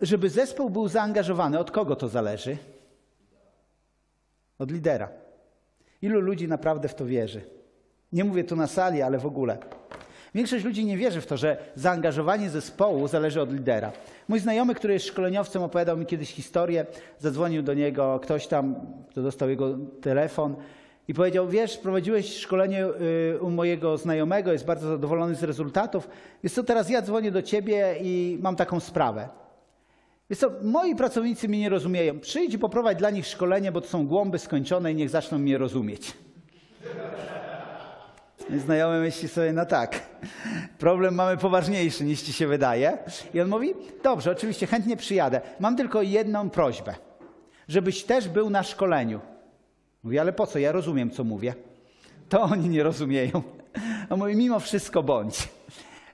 żeby zespół był zaangażowany, od kogo to zależy? Od lidera. Ilu ludzi naprawdę w to wierzy? Nie mówię tu na sali, ale w ogóle. Większość ludzi nie wierzy w to, że zaangażowanie zespołu zależy od lidera. Mój znajomy, który jest szkoleniowcem, opowiadał mi kiedyś historię. Zadzwonił do niego ktoś tam, kto dostał jego telefon i powiedział: Wiesz, prowadziłeś szkolenie y, u mojego znajomego, jest bardzo zadowolony z rezultatów. Jest to teraz ja dzwonię do ciebie i mam taką sprawę. Jest to, moi pracownicy mnie nie rozumieją. Przyjdź i poprowadź dla nich szkolenie, bo to są głąby skończone i niech zaczną mnie rozumieć. Znajomy myśli sobie, no tak, problem mamy poważniejszy niż ci się wydaje. I on mówi, dobrze, oczywiście chętnie przyjadę. Mam tylko jedną prośbę, żebyś też był na szkoleniu. Mówi, ale po co? Ja rozumiem, co mówię. To oni nie rozumieją. On mówi, mimo wszystko bądź.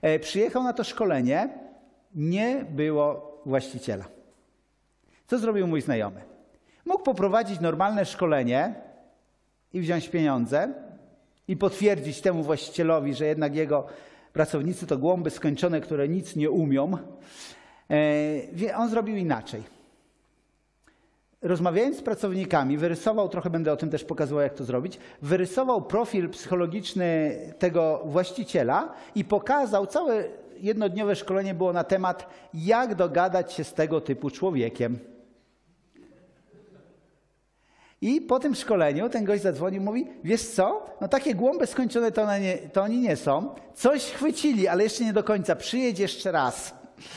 E, przyjechał na to szkolenie, nie było właściciela. Co zrobił mój znajomy? Mógł poprowadzić normalne szkolenie i wziąć pieniądze, i potwierdzić temu właścicielowi, że jednak jego pracownicy to głąby skończone, które nic nie umią, e, on zrobił inaczej. Rozmawiając z pracownikami, wyrysował, trochę będę o tym też pokazywał, jak to zrobić, wyrysował profil psychologiczny tego właściciela i pokazał, całe jednodniowe szkolenie było na temat, jak dogadać się z tego typu człowiekiem. I po tym szkoleniu ten gość zadzwonił, mówi, wiesz co, no takie głąby skończone to, nie, to oni nie są. Coś chwycili, ale jeszcze nie do końca. Przyjedź jeszcze raz.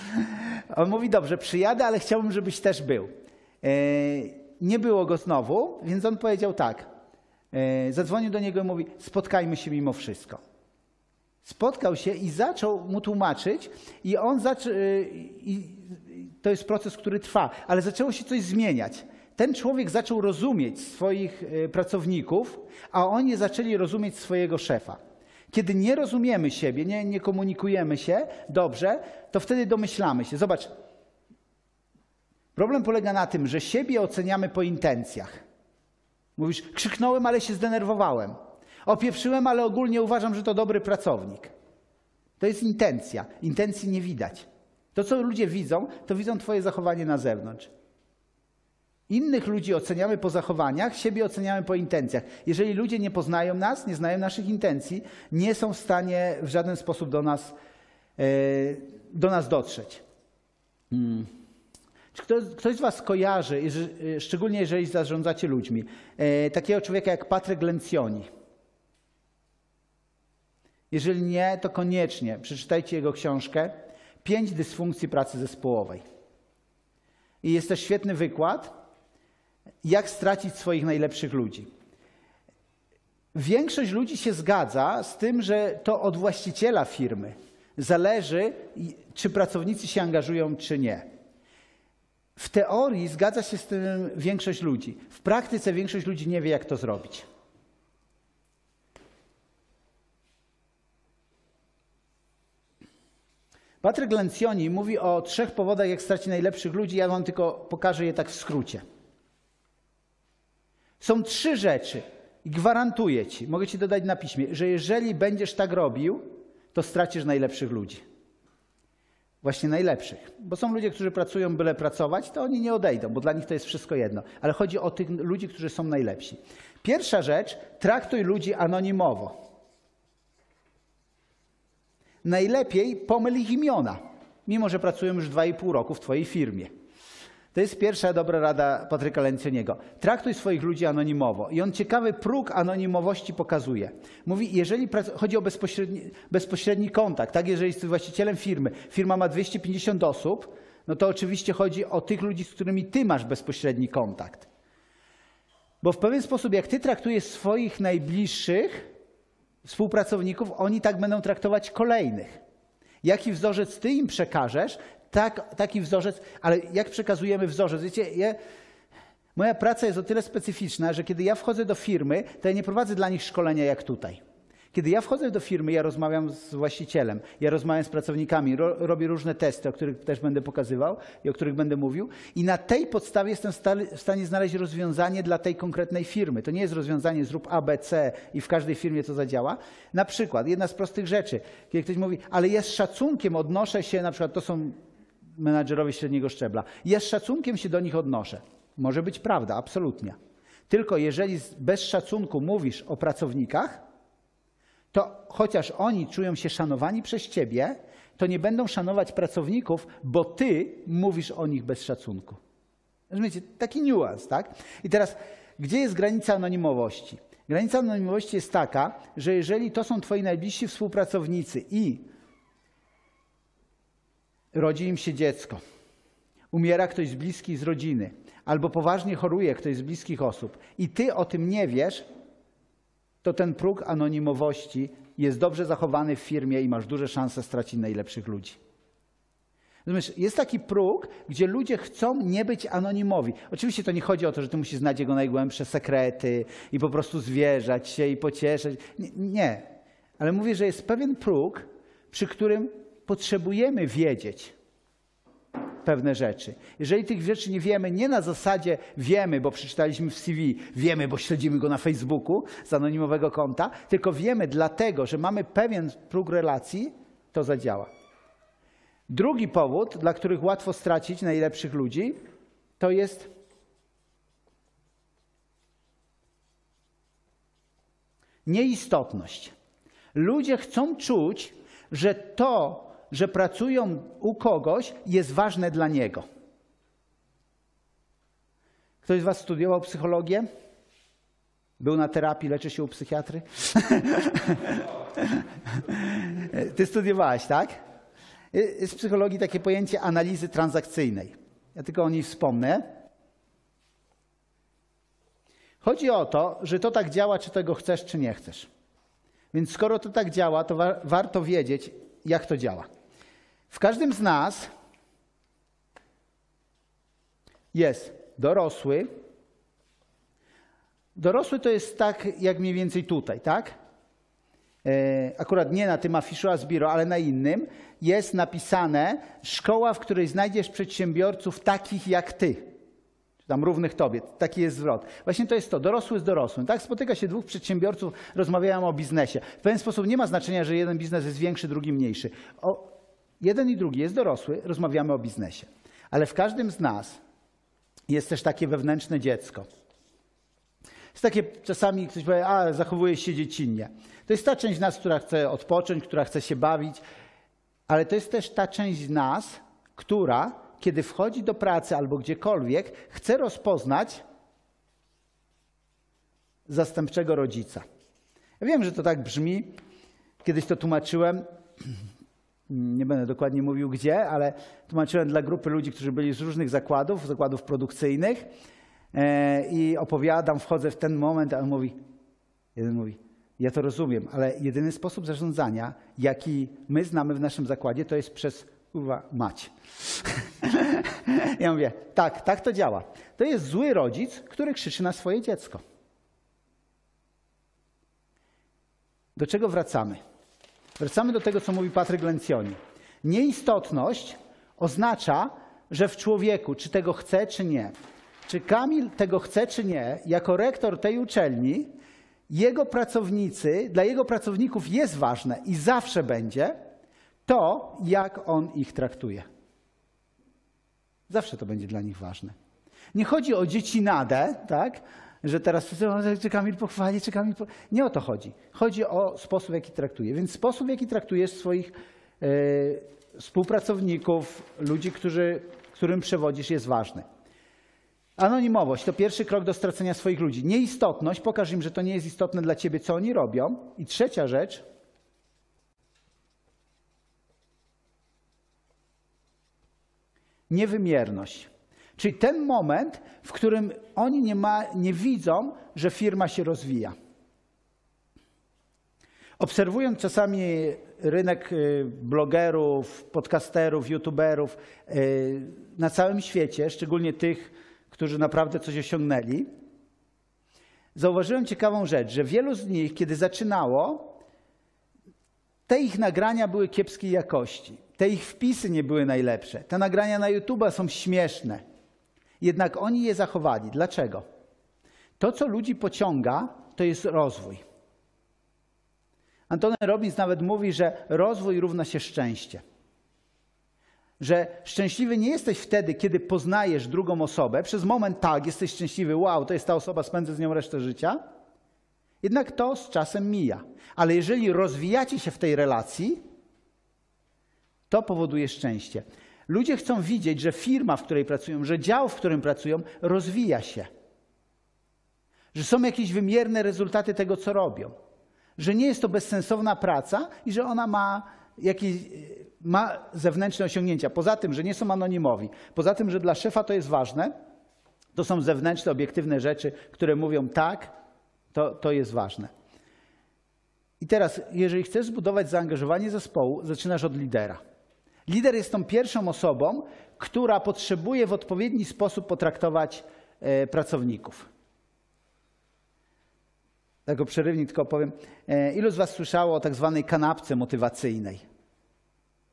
On mówi, dobrze, przyjadę, ale chciałbym, żebyś też był. E, nie było go znowu, więc on powiedział tak. E, zadzwonił do niego i mówi, spotkajmy się mimo wszystko. Spotkał się i zaczął mu tłumaczyć i on zaczął, to jest proces, który trwa, ale zaczęło się coś zmieniać ten człowiek zaczął rozumieć swoich e, pracowników, a oni zaczęli rozumieć swojego szefa. Kiedy nie rozumiemy siebie, nie, nie komunikujemy się dobrze, to wtedy domyślamy się. Zobacz, problem polega na tym, że siebie oceniamy po intencjach. Mówisz, krzyknąłem, ale się zdenerwowałem. Opieprzyłem, ale ogólnie uważam, że to dobry pracownik. To jest intencja. Intencji nie widać. To, co ludzie widzą, to widzą Twoje zachowanie na zewnątrz. Innych ludzi oceniamy po zachowaniach, siebie oceniamy po intencjach. Jeżeli ludzie nie poznają nas, nie znają naszych intencji, nie są w stanie w żaden sposób do nas, e, do nas dotrzeć. Hmm. Czy ktoś, ktoś, z Was kojarzy, szczególnie jeżeli zarządzacie ludźmi, e, takiego człowieka jak Patryk Lencioni? Jeżeli nie, to koniecznie przeczytajcie jego książkę Pięć dysfunkcji pracy zespołowej. I jest też świetny wykład, jak stracić swoich najlepszych ludzi. Większość ludzi się zgadza z tym, że to od właściciela firmy zależy, czy pracownicy się angażują, czy nie. W teorii zgadza się z tym większość ludzi. W praktyce większość ludzi nie wie, jak to zrobić. Patryk Lencioni mówi o trzech powodach, jak stracić najlepszych ludzi. Ja wam tylko pokażę je tak w skrócie. Są trzy rzeczy i gwarantuję ci, mogę ci dodać na piśmie, że jeżeli będziesz tak robił, to stracisz najlepszych ludzi. Właśnie najlepszych. Bo są ludzie, którzy pracują byle pracować, to oni nie odejdą, bo dla nich to jest wszystko jedno. Ale chodzi o tych ludzi, którzy są najlepsi. Pierwsza rzecz, traktuj ludzi anonimowo. Najlepiej pomyl ich imiona, mimo że pracują już 2,5 roku w Twojej firmie. To jest pierwsza dobra rada Patryka Lencioniego. Traktuj swoich ludzi anonimowo. I on ciekawy próg anonimowości pokazuje. Mówi, jeżeli chodzi o bezpośredni, bezpośredni kontakt, tak, jeżeli jesteś właścicielem firmy, firma ma 250 osób, no to oczywiście chodzi o tych ludzi, z którymi ty masz bezpośredni kontakt. Bo w pewien sposób, jak ty traktujesz swoich najbliższych współpracowników, oni tak będą traktować kolejnych. Jaki wzorzec ty im przekażesz, tak, taki wzorzec, ale jak przekazujemy wzorzec? Wiecie, ja, moja praca jest o tyle specyficzna, że kiedy ja wchodzę do firmy, to ja nie prowadzę dla nich szkolenia jak tutaj. Kiedy ja wchodzę do firmy, ja rozmawiam z właścicielem, ja rozmawiam z pracownikami, ro, robię różne testy, o których też będę pokazywał i o których będę mówił, i na tej podstawie jestem w stanie znaleźć rozwiązanie dla tej konkretnej firmy. To nie jest rozwiązanie zrób A, B, C i w każdej firmie to zadziała. Na przykład, jedna z prostych rzeczy, kiedy ktoś mówi, ale z szacunkiem odnoszę się, na przykład to są menadżerowie średniego szczebla. Z szacunkiem się do nich odnoszę. Może być prawda, absolutnie. Tylko jeżeli bez szacunku mówisz o pracownikach, to chociaż oni czują się szanowani przez ciebie, to nie będą szanować pracowników, bo ty mówisz o nich bez szacunku. Rozumiecie? Taki niuans, tak? I teraz, gdzie jest granica anonimowości? Granica anonimowości jest taka, że jeżeli to są twoi najbliżsi współpracownicy i rodzi im się dziecko, umiera ktoś z bliskich z rodziny, albo poważnie choruje ktoś z bliskich osób i ty o tym nie wiesz, to ten próg anonimowości jest dobrze zachowany w firmie i masz duże szanse stracić najlepszych ludzi. Rozumiesz, jest taki próg, gdzie ludzie chcą nie być anonimowi. Oczywiście to nie chodzi o to, że ty musisz znać jego najgłębsze sekrety i po prostu zwierzać się i pocieszać. Nie, nie. Ale mówię, że jest pewien próg, przy którym potrzebujemy wiedzieć pewne rzeczy. Jeżeli tych rzeczy nie wiemy, nie na zasadzie wiemy, bo przeczytaliśmy w CV, wiemy, bo śledzimy go na Facebooku z anonimowego konta, tylko wiemy dlatego, że mamy pewien próg relacji, to zadziała. Drugi powód, dla których łatwo stracić najlepszych ludzi, to jest nieistotność. Ludzie chcą czuć, że to, że pracują u kogoś, jest ważne dla niego. Ktoś z Was studiował psychologię? Był na terapii, leczy się u psychiatry? Ty studiowałeś, tak? Jest w psychologii takie pojęcie analizy transakcyjnej. Ja tylko o niej wspomnę. Chodzi o to, że to tak działa, czy tego chcesz, czy nie chcesz. Więc skoro to tak działa, to wa warto wiedzieć, jak to działa. W każdym z nas jest dorosły. Dorosły to jest tak, jak mniej więcej tutaj, tak? E, akurat nie na tym afiszu Asbiro, ale na innym, jest napisane szkoła, w której znajdziesz przedsiębiorców takich jak ty. Tam równych tobie. Taki jest zwrot. Właśnie to jest to. Dorosły z dorosłym. Tak spotyka się dwóch przedsiębiorców, rozmawiają o biznesie. W pewien sposób nie ma znaczenia, że jeden biznes jest większy, drugi mniejszy. O, jeden i drugi jest dorosły, rozmawiamy o biznesie. Ale w każdym z nas jest też takie wewnętrzne dziecko. Jest takie czasami ktoś powie, a zachowuje się dziecinnie. To jest ta część nas, która chce odpocząć, która chce się bawić, ale to jest też ta część nas, która, kiedy wchodzi do pracy albo gdziekolwiek, chce rozpoznać zastępczego rodzica. Ja wiem, że to tak brzmi. Kiedyś to tłumaczyłem. Nie będę dokładnie mówił gdzie, ale tłumaczyłem dla grupy ludzi, którzy byli z różnych zakładów, zakładów produkcyjnych e, i opowiadam, wchodzę w ten moment, a on mówi, jeden mówi, ja to rozumiem, ale jedyny sposób zarządzania, jaki my znamy w naszym zakładzie, to jest przez kurwa mać. ja mówię, tak, tak to działa. To jest zły rodzic, który krzyczy na swoje dziecko. Do czego wracamy? Wracamy do tego, co mówi Patryk Lencioni. Nieistotność oznacza, że w człowieku, czy tego chce, czy nie, czy Kamil tego chce, czy nie, jako rektor tej uczelni, jego pracownicy, dla jego pracowników jest ważne i zawsze będzie to, jak on ich traktuje. Zawsze to będzie dla nich ważne. Nie chodzi o dziecinadę, tak? Że teraz wszyscy czy Kamil pochwali, czy Kamil po... Nie o to chodzi. Chodzi o sposób, w jaki traktuje. Więc sposób, w jaki traktujesz swoich e, współpracowników, ludzi, którzy, którym przewodzisz, jest ważny. Anonimowość to pierwszy krok do stracenia swoich ludzi. Nieistotność, pokaż im, że to nie jest istotne dla ciebie, co oni robią. I trzecia rzecz. Niewymierność. Czyli ten moment, w którym oni nie, ma, nie widzą, że firma się rozwija. Obserwując czasami rynek y, blogerów, podcasterów, youtuberów y, na całym świecie, szczególnie tych, którzy naprawdę coś osiągnęli, zauważyłem ciekawą rzecz, że wielu z nich, kiedy zaczynało, te ich nagrania były kiepskiej jakości. Te ich wpisy nie były najlepsze. Te nagrania na YouTube są śmieszne. Jednak oni je zachowali. Dlaczego? To, co ludzi pociąga, to jest rozwój. Antony Robbins nawet mówi, że rozwój równa się szczęście. że szczęśliwy nie jesteś wtedy, kiedy poznajesz drugą osobę. Przez moment tak, jesteś szczęśliwy, wow, to jest ta osoba, spędzę z nią resztę życia. Jednak to z czasem mija. Ale jeżeli rozwijacie się w tej relacji, to powoduje szczęście. Ludzie chcą widzieć, że firma, w której pracują, że dział, w którym pracują, rozwija się. Że są jakieś wymierne rezultaty tego, co robią. Że nie jest to bezsensowna praca i że ona ma jakieś ma zewnętrzne osiągnięcia. Poza tym, że nie są anonimowi, poza tym, że dla szefa to jest ważne, to są zewnętrzne, obiektywne rzeczy, które mówią tak, to, to jest ważne. I teraz, jeżeli chcesz zbudować zaangażowanie zespołu, zaczynasz od lidera. Lider jest tą pierwszą osobą, która potrzebuje w odpowiedni sposób potraktować e, pracowników. Jako przerywnik tylko powiem, e, ilu z Was słyszało o tak zwanej kanapce motywacyjnej?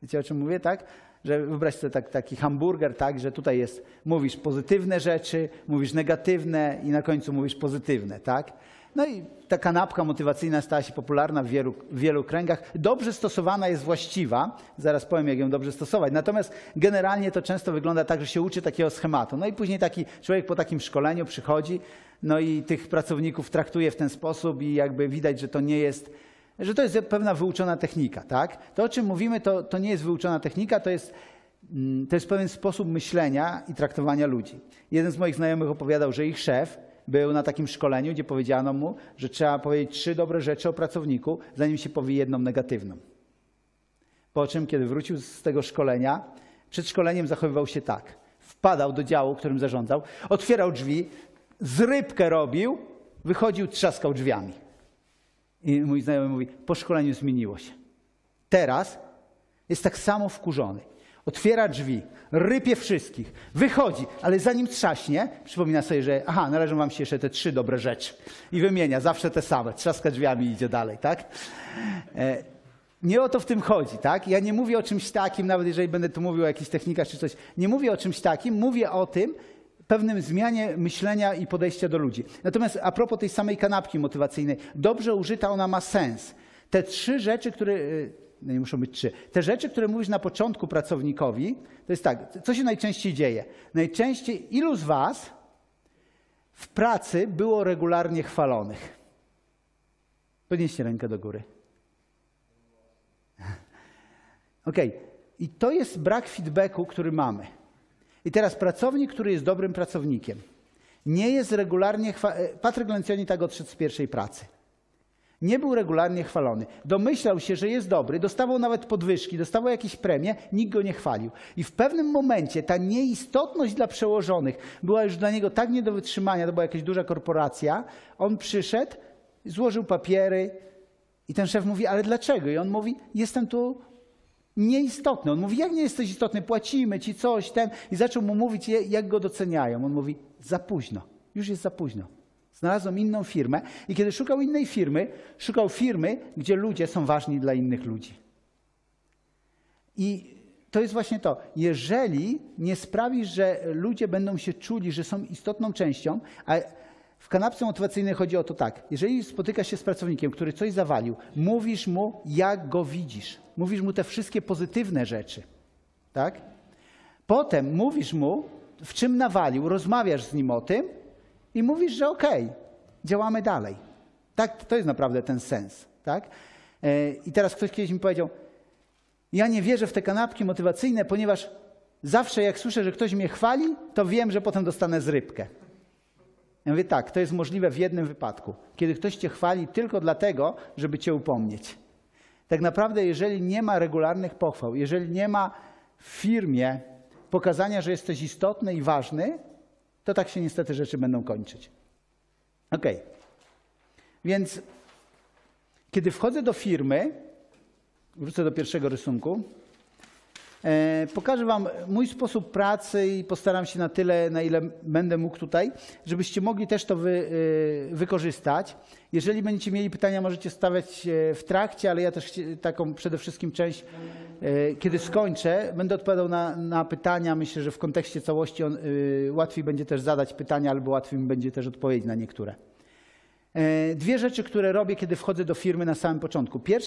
Wiecie o czym mówię, tak? Że wybrać sobie tak, taki hamburger, tak, że tutaj jest, mówisz pozytywne rzeczy, mówisz negatywne i na końcu mówisz pozytywne, tak? No i ta kanapka motywacyjna stała się popularna w wielu, w wielu kręgach. Dobrze stosowana jest właściwa. Zaraz powiem, jak ją dobrze stosować. Natomiast generalnie to często wygląda tak, że się uczy takiego schematu. No i później taki człowiek po takim szkoleniu przychodzi, no i tych pracowników traktuje w ten sposób i jakby widać, że to nie jest, że to jest pewna wyuczona technika, tak? To, o czym mówimy, to, to nie jest wyuczona technika, to jest, mm, to jest pewien sposób myślenia i traktowania ludzi. Jeden z moich znajomych opowiadał, że ich szef był na takim szkoleniu, gdzie powiedziano mu, że trzeba powiedzieć trzy dobre rzeczy o pracowniku, zanim się powie jedną negatywną. Po czym, kiedy wrócił z tego szkolenia, przed szkoleniem zachowywał się tak. Wpadał do działu, którym zarządzał, otwierał drzwi, zrybkę robił, wychodził, trzaskał drzwiami. I mój znajomy mówi, po szkoleniu zmieniło się. Teraz jest tak samo wkurzony. Otwiera drzwi, rypie wszystkich, wychodzi, ale zanim trzaśnie, przypomina sobie, że aha, należą wam się jeszcze te trzy dobre rzeczy. I wymienia zawsze te same, trzaska drzwiami i idzie dalej, tak? E, nie o to w tym chodzi, tak? Ja nie mówię o czymś takim, nawet jeżeli będę tu mówił o jakichś technikach czy coś, nie mówię o czymś takim, mówię o tym, pewnym zmianie myślenia i podejścia do ludzi. Natomiast a propos tej samej kanapki motywacyjnej, dobrze użyta ona ma sens. Te trzy rzeczy, które y, nie muszą być trzy. Te rzeczy, które mówisz na początku pracownikowi, to jest tak, co się najczęściej dzieje? Najczęściej ilu z Was w pracy było regularnie chwalonych? Podnieście rękę do góry. OK. I to jest brak feedbacku, który mamy. I teraz pracownik, który jest dobrym pracownikiem, nie jest regularnie chwalony. Patryk Lencjoni tak odszedł z pierwszej pracy. Nie był regularnie chwalony. Domyślał się, że jest dobry, dostawał nawet podwyżki, dostawał jakieś premie, nikt go nie chwalił. I w pewnym momencie ta nieistotność dla przełożonych była już dla niego tak nie do wytrzymania, to była jakaś duża korporacja. On przyszedł, złożył papiery i ten szef mówi, ale dlaczego? I on mówi, jestem tu nieistotny. On mówi, jak nie jesteś istotny, płacimy ci coś, ten. I zaczął mu mówić, jak go doceniają. On mówi, za późno, już jest za późno. Znalazłem inną firmę i kiedy szukał innej firmy, szukał firmy, gdzie ludzie są ważni dla innych ludzi. I to jest właśnie to. Jeżeli nie sprawisz, że ludzie będą się czuli, że są istotną częścią, a w kanapce motywacyjnej chodzi o to tak. Jeżeli spotykasz się z pracownikiem, który coś zawalił, mówisz mu, jak go widzisz. Mówisz mu te wszystkie pozytywne rzeczy. Tak? Potem mówisz mu, w czym nawalił, rozmawiasz z nim o tym, i mówisz, że okej, okay, działamy dalej. Tak, to jest naprawdę ten sens. Tak? E, I teraz ktoś kiedyś mi powiedział, ja nie wierzę w te kanapki motywacyjne, ponieważ zawsze jak słyszę, że ktoś mnie chwali, to wiem, że potem dostanę zrybkę. Ja mówię tak, to jest możliwe w jednym wypadku, kiedy ktoś cię chwali tylko dlatego, żeby cię upomnieć. Tak naprawdę, jeżeli nie ma regularnych pochwał, jeżeli nie ma w firmie pokazania, że jesteś istotny i ważny, to tak się niestety rzeczy będą kończyć. Ok. Więc kiedy wchodzę do firmy, wrócę do pierwszego rysunku, pokażę Wam mój sposób pracy i postaram się na tyle, na ile będę mógł tutaj, żebyście mogli też to wy, e, wykorzystać. Jeżeli będziecie mieli pytania, możecie stawiać w trakcie, ale ja też taką przede wszystkim część E, kiedy skończę, będę odpowiadał na, na, pytania. Myślę, że w kontekście całości on, łatwiej będzie też zadać pytania, albo łatwiej mi będzie też odpowiedzieć na niektóre. E, dwie rzeczy, które robię, kiedy wchodzę do firmy na samym początku. Pierwsza